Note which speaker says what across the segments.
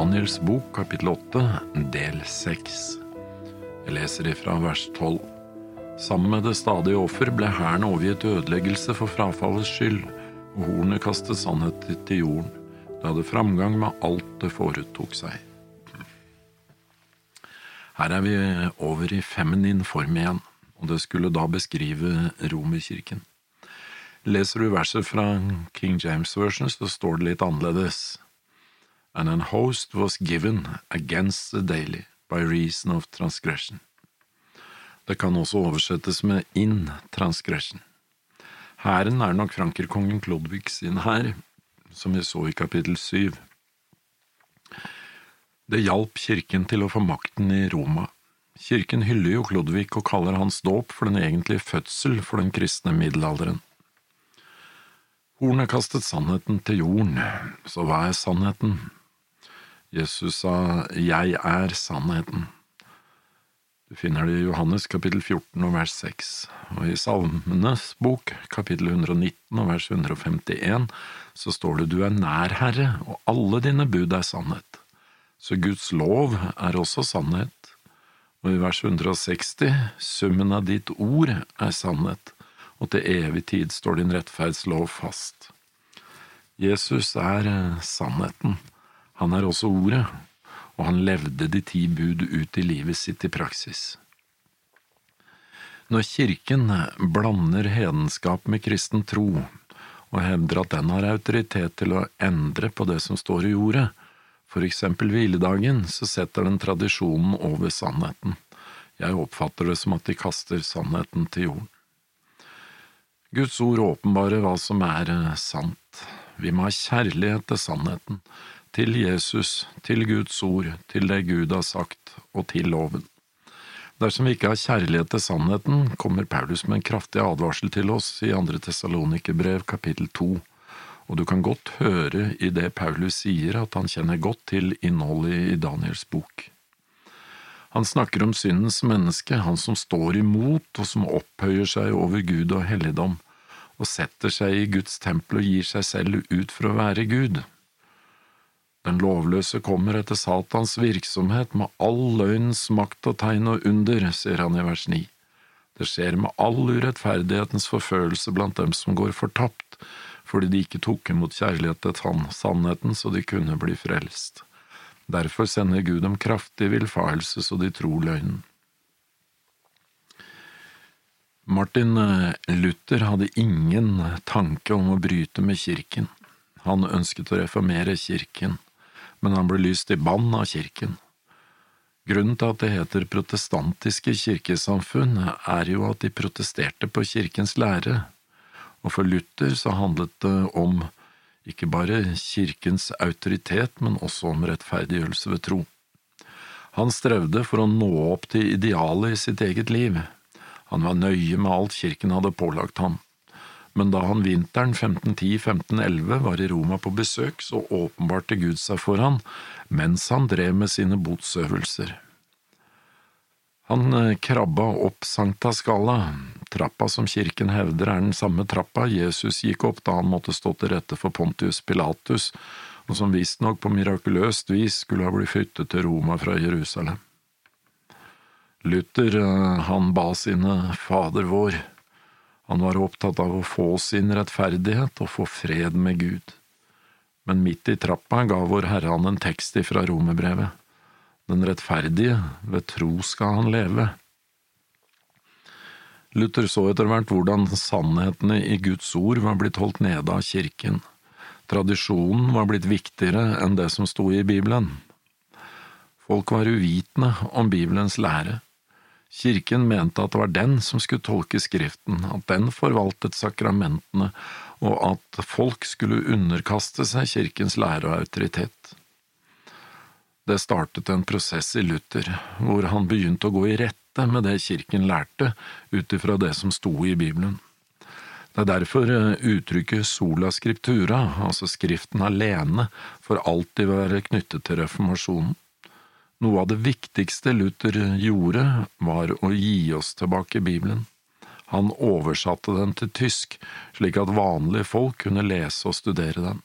Speaker 1: Daniels bok, kapittel 8, del 6. Jeg leser ifra vers 12. Sammen med det stadige offer ble hæren overgitt ødeleggelse for frafallets skyld, og hornet kastet sannhet til jorden. Det hadde framgang med alt det foretok seg. Her er vi over i feminin form igjen, og det skulle da beskrive Romerkirken. Leser du verset fra King James Version, så står det litt annerledes. And an host was given against the daily by reason of transgression. Det kan også oversettes med in transgression. Hæren er nok frankerkongen Klodvig sin hær, som vi så i kapittel syv. Det hjalp kirken til å få makten i Roma. Kirken hyller jo Klodvig og kaller hans dåp for den egentlige fødsel for den kristne middelalderen. Hornet kastet sannheten til jorden, så hva er sannheten? Jesus sa Jeg er sannheten. Du finner det i Johannes kapittel 14 og vers 6, og i Salmenes bok kapittel 119 og vers 151 så står det Du er nær, Herre, og alle dine bud er sannhet. Så Guds lov er også sannhet. Og i vers 160 Summen av ditt ord er sannhet, og til evig tid står din rettferdslov fast. Jesus er sannheten. Han er også Ordet, og han levde de ti bud ut i livet sitt i praksis. Når Kirken blander hedenskap med kristen tro, og hevder at den har autoritet til å endre på det som står i Ordet, for eksempel hviledagen, så setter den tradisjonen over sannheten. Jeg oppfatter det som at de kaster sannheten til jorden. Guds ord åpenbarer hva som er sant. Vi må ha kjærlighet til sannheten, til Jesus, til Guds ord, til det Gud har sagt, og til loven. Dersom vi ikke har kjærlighet til sannheten, kommer Paulus med en kraftig advarsel til oss i andre Tessalonikerbrev kapittel to, og du kan godt høre i det Paulus sier at han kjenner godt til innholdet i Daniels bok. Han snakker om syndens menneske, han som står imot og som opphøyer seg over Gud og helligdom, og setter seg i Guds tempel og gir seg selv ut for å være Gud. Den lovløse kommer etter Satans virksomhet med all løgnens makt og tegn og under, sier han i vers 9. Det skjer med all urettferdighetens forfølelse blant dem som går fortapt, fordi de ikke tok imot kjærlighet til sannheten så de kunne bli frelst. Derfor sender Gud dem kraftig villfarelse så de tror løgnen. Martin eh, Luther hadde ingen tanke om å bryte med kirken. Han ønsket å reformere kirken men han ble lyst i bann av kirken. Grunnen til at det heter protestantiske kirkesamfunn, er jo at de protesterte på kirkens lære, og for Luther så handlet det om ikke bare kirkens autoritet, men også om rettferdiggjørelse ved tro. Han strevde for å nå opp til idealet i sitt eget liv. Han var nøye med alt kirken hadde pålagt ham men da han vinteren 1510–1511 var i Roma på besøk, så åpenbarte Gud seg for han mens han drev med sine botsøvelser. Han eh, krabba opp Sankta Skala, trappa som kirken hevder er den samme trappa Jesus gikk opp da han måtte stå til rette for Pontius Pilatus, og som visstnok på mirakuløst vis skulle ha blitt flyttet til Roma fra Jerusalem. Luther, eh, han ba sine Fader vår, han var opptatt av å få sin rettferdighet og få fred med Gud. Men midt i trappa ga vår Herre han en tekst ifra romerbrevet. Den rettferdige, ved tro skal han leve. Luther så etter hvert hvordan sannhetene i Guds ord var blitt holdt nede av kirken. Tradisjonen var blitt viktigere enn det som sto i Bibelen. Folk var uvitende om Bibelens lære. Kirken mente at det var den som skulle tolke Skriften, at den forvaltet sakramentene, og at folk skulle underkaste seg kirkens lære og autoritet. Det startet en prosess i Luther, hvor han begynte å gå i rette med det kirken lærte, ut ifra det som sto i Bibelen. Det er derfor eh, uttrykket sola scriptura, altså Skriften alene, for alltid være knyttet til reformasjonen. Noe av det viktigste Luther gjorde, var å gi oss tilbake Bibelen. Han oversatte den til tysk, slik at vanlige folk kunne lese og studere den.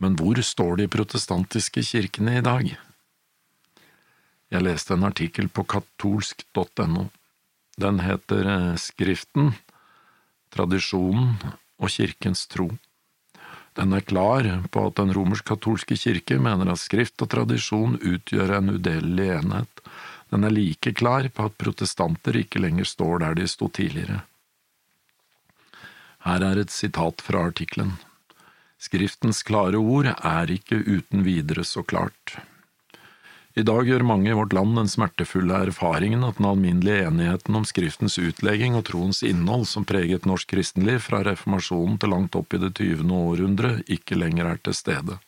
Speaker 1: Men hvor står de protestantiske kirkene i dag? Jeg leste en artikkel på katolsk.no. Den heter eh, Skriften, tradisjonen og kirkens tro. Den er klar på at den romersk-katolske kirke mener at skrift og tradisjon utgjør en udelelig enhet. Den er like klar på at protestanter ikke lenger står der de sto tidligere. Her er et sitat fra artikkelen. Skriftens klare ord er ikke uten videre så klart. I dag gjør mange i vårt land den smertefulle erfaringen at den alminnelige enigheten om Skriftens utlegging og troens innhold som preget norsk kristenliv fra reformasjonen til langt opp i det tyvende århundre, ikke lenger er til stede.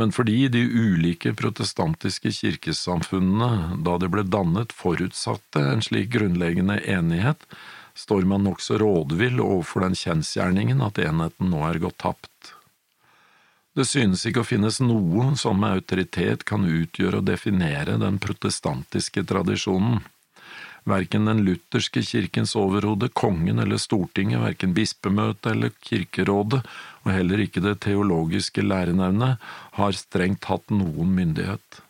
Speaker 1: Men fordi de ulike protestantiske kirkesamfunnene, da de ble dannet, forutsatte en slik grunnleggende enighet, står man nokså rådvill overfor den kjensgjerningen at enheten nå er gått tapt. Det synes ikke å finnes noe som med autoritet kan utgjøre og definere den protestantiske tradisjonen. Verken den lutherske kirkens overhode, kongen eller Stortinget, verken bispemøtet eller kirkerådet, og heller ikke det teologiske lærenevnet, har strengt tatt noen myndighet.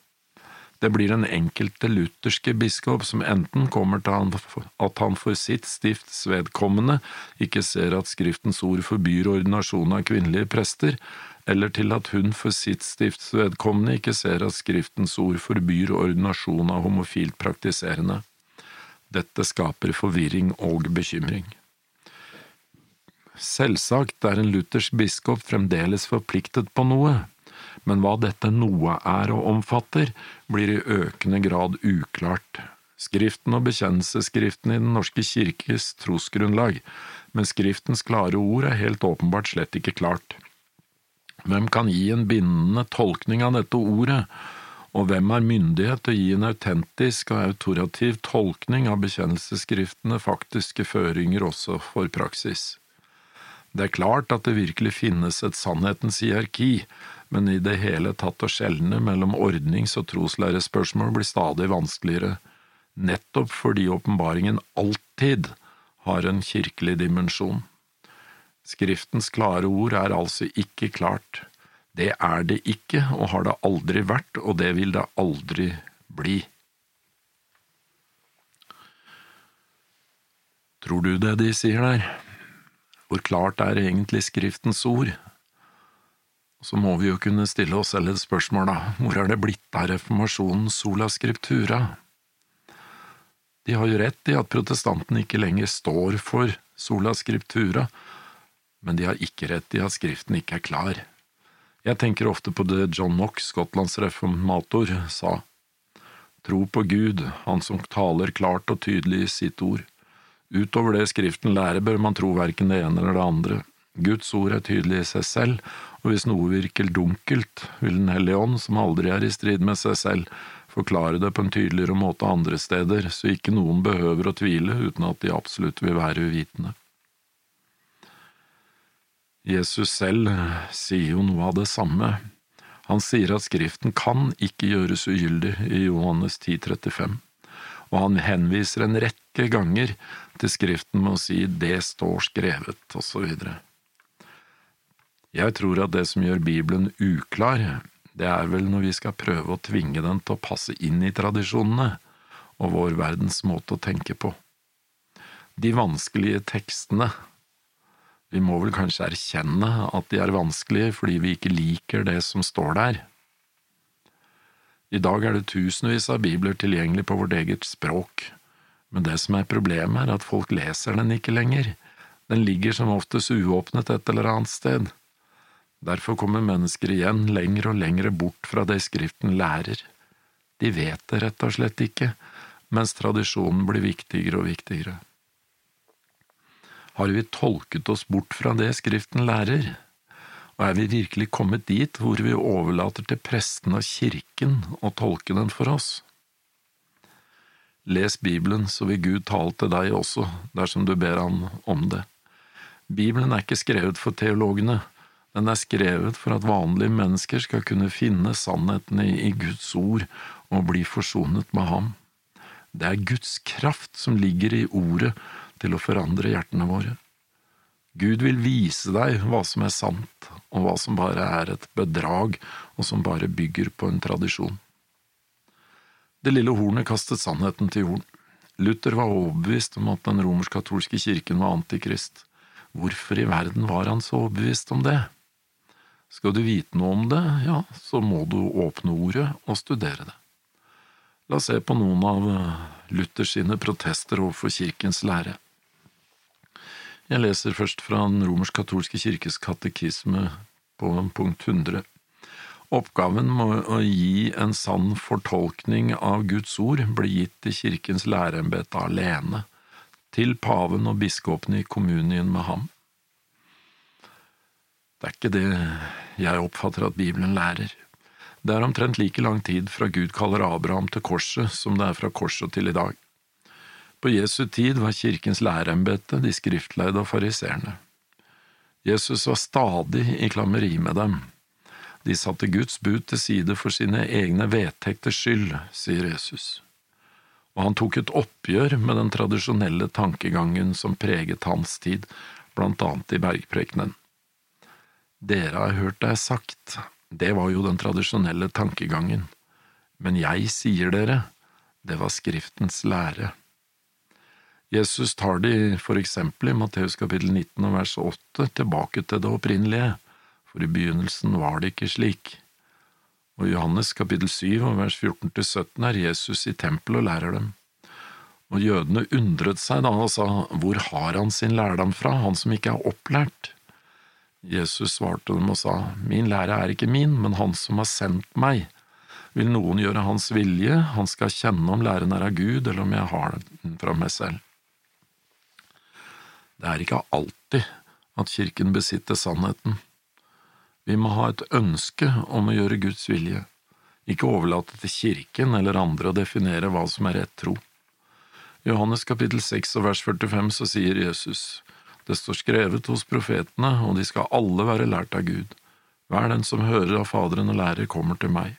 Speaker 1: Det blir den enkelte lutherske biskop som enten kommer til at han for sitt stifts vedkommende ikke ser at Skriftens ord forbyr ordinasjon av kvinnelige prester, eller til at hun for sitt stifts vedkommende ikke ser at Skriftens ord forbyr ordinasjon av homofilt praktiserende. Dette skaper forvirring og bekymring. Selvsagt er en luthersk biskop fremdeles forpliktet på noe, men hva dette noe er og omfatter, blir i økende grad uklart. Skriften og bekjennelsesskriften i Den norske kirkes trosgrunnlag, men Skriftens klare ord er helt åpenbart slett ikke klart. Hvem kan gi en bindende tolkning av dette ordet, og hvem har myndighet til å gi en autentisk og autorativ tolkning av bekjennelsesskriftene faktiske føringer også for praksis? Det er klart at det virkelig finnes et sannhetens hierarki, men i det hele tatt å skjelne mellom ordnings- og troslærespørsmål blir stadig vanskeligere, nettopp fordi åpenbaringen alltid har en kirkelig dimensjon. Skriftens klare ord er altså ikke klart. Det er det ikke, og har det aldri vært, og det vil det aldri bli. Tror du det de sier der? Hvor klart er egentlig Skriftens ord? Så må vi jo kunne stille oss selv et spørsmål, da, hvor er det blitt av reformasjonen sola scriptura? De har jo rett i at protestantene ikke lenger står for sola scriptura, men de har ikke rett i at Skriften ikke er klar. Jeg tenker ofte på det John Knox, Skottlands reformator, sa. Tro på Gud, Han som taler klart og tydelig i sitt ord. Utover det Skriften lærer, bør man tro verken det ene eller det andre. Guds ord er tydelig i seg selv, og hvis noe virker dunkelt, vil Den hellige ånd, som aldri er i strid med seg selv, forklare det på en tydeligere måte andre steder, så ikke noen behøver å tvile uten at de absolutt vil være uvitende. Jesus selv sier jo noe av det samme. Han sier at Skriften kan ikke gjøres ugyldig i Johannes 10,35, og han henviser en rekke ganger til Skriften med å si det står skrevet, osv. Jeg tror at det som gjør Bibelen uklar, det er vel når vi skal prøve å tvinge den til å passe inn i tradisjonene og vår verdens måte å tenke på. De vanskelige tekstene vi må vel kanskje erkjenne at de er vanskelige fordi vi ikke liker det som står der. I dag er det tusenvis av bibler tilgjengelig på vårt eget språk, men det som er problemet, er at folk leser den ikke lenger, den ligger som oftest uåpnet et eller annet sted. Derfor kommer mennesker igjen lenger og lenger bort fra det Skriften lærer. De vet det rett og slett ikke, mens tradisjonen blir viktigere og viktigere har vi tolket oss bort fra det Skriften lærer, og er vi virkelig kommet dit hvor vi overlater til presten og kirken å tolke den for oss? Les Bibelen, så vil Gud tale til deg også, dersom du ber Han om det. Bibelen er ikke skrevet for teologene, den er skrevet for at vanlige mennesker skal kunne finne sannheten i Guds ord og bli forsonet med Ham. Det er Guds kraft som ligger i ordet til å forandre hjertene våre. Gud vil vise deg hva som er sant, og hva som bare er et bedrag, og som bare bygger på en tradisjon. Det lille hornet kastet sannheten til jorden. Luther var overbevist om at den romersk-katolske kirken var antikrist. Hvorfor i verden var han så overbevist om det? Skal du vite noe om det, ja, så må du åpne ordet og studere det. La oss se på noen av Luthers protester overfor kirkens lære. Jeg leser først fra Den romersk-katolske kirkes katekisme på punkt 100. Oppgaven med å gi en sann fortolkning av Guds ord ble gitt til kirkens læreembete alene, til paven og biskopene i kommunien med ham. Det er ikke det jeg oppfatter at Bibelen lærer. Det er omtrent like lang tid fra Gud kaller Abraham til korset som det er fra korset til i dag. På Jesu tid var kirkens lærerembete de skriftleide og fariseerne. Jesus var stadig i klammeri med dem. De satte Guds bud til side for sine egne vedtekters skyld, sier Jesus. Og han tok et oppgjør med den tradisjonelle tankegangen som preget hans tid, blant annet i bergprekenen. Dere har hørt er sagt, det var jo den tradisjonelle tankegangen, men jeg sier dere, det var Skriftens lære. Jesus tar de for eksempel i Matteus kapittel 19 og vers 8 tilbake til det opprinnelige, for i begynnelsen var det ikke slik. Og i Johannes kapittel 7 og vers 14–17 er Jesus i tempelet og lærer dem. Og jødene undret seg da og sa, Hvor har han sin lærdom fra, han som ikke er opplært? Jesus svarte dem og sa, Min lære er ikke min, men Han som har sendt meg. Vil noen gjøre Hans vilje, han skal kjenne om læren er av Gud, eller om jeg har den fra meg selv. Det er ikke alltid at Kirken besitter sannheten. Vi må ha et ønske om å gjøre Guds vilje, ikke overlate til Kirken eller andre å definere hva som er rett tro. I Johannes kapittel 6 og vers 45 så sier Jesus, det står skrevet hos profetene, og de skal alle være lært av Gud. Hver den som hører av Faderen og lærer, kommer til meg.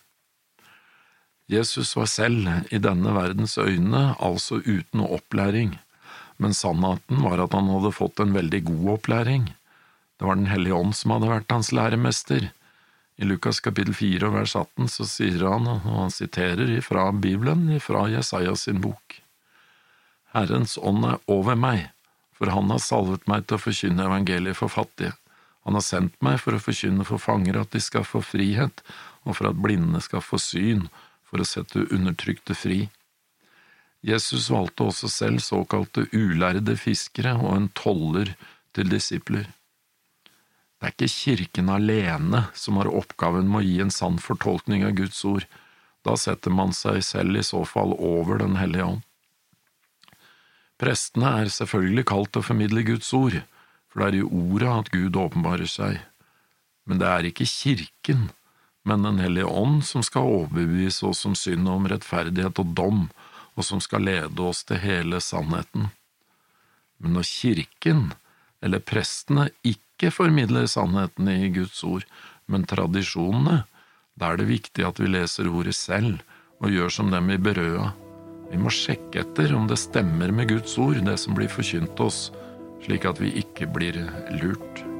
Speaker 1: Jesus var selv i denne verdens øyne altså uten opplæring, men sannheten var at han hadde fått en veldig god opplæring. Det var Den hellige ånd som hadde vært hans læremester. I Lukas kapittel 4 og vers 18 så sier han, og han siterer ifra Bibelen, ifra Jesaja sin bok. Herrens ånd er over meg for han har salvet meg til å forkynne evangeliet for fattige. Han har sendt meg for å forkynne for fanger at de skal få frihet, og for at blinde skal få syn, for å sette undertrykte fri. Jesus valgte også selv såkalte ulærde fiskere og en toller til disipler. Det er ikke kirken alene som har oppgaven med å gi en sann fortolkning av Guds ord, da setter man seg selv i så fall over Den hellige ånd. Prestene er selvfølgelig kalt til å formidle Guds ord, for det er i ordet at Gud åpenbarer seg. Men det er ikke kirken, men Den hellige ånd som skal overbevise oss om synd om rettferdighet og dom, og som skal lede oss til hele sannheten. Men når kirken, eller prestene, ikke formidler sannheten i Guds ord, men tradisjonene, da er det viktig at vi leser ordet selv og gjør som dem i Berøa vi må sjekke etter om det stemmer med Guds ord, det som blir forkynt oss, slik at vi ikke blir lurt.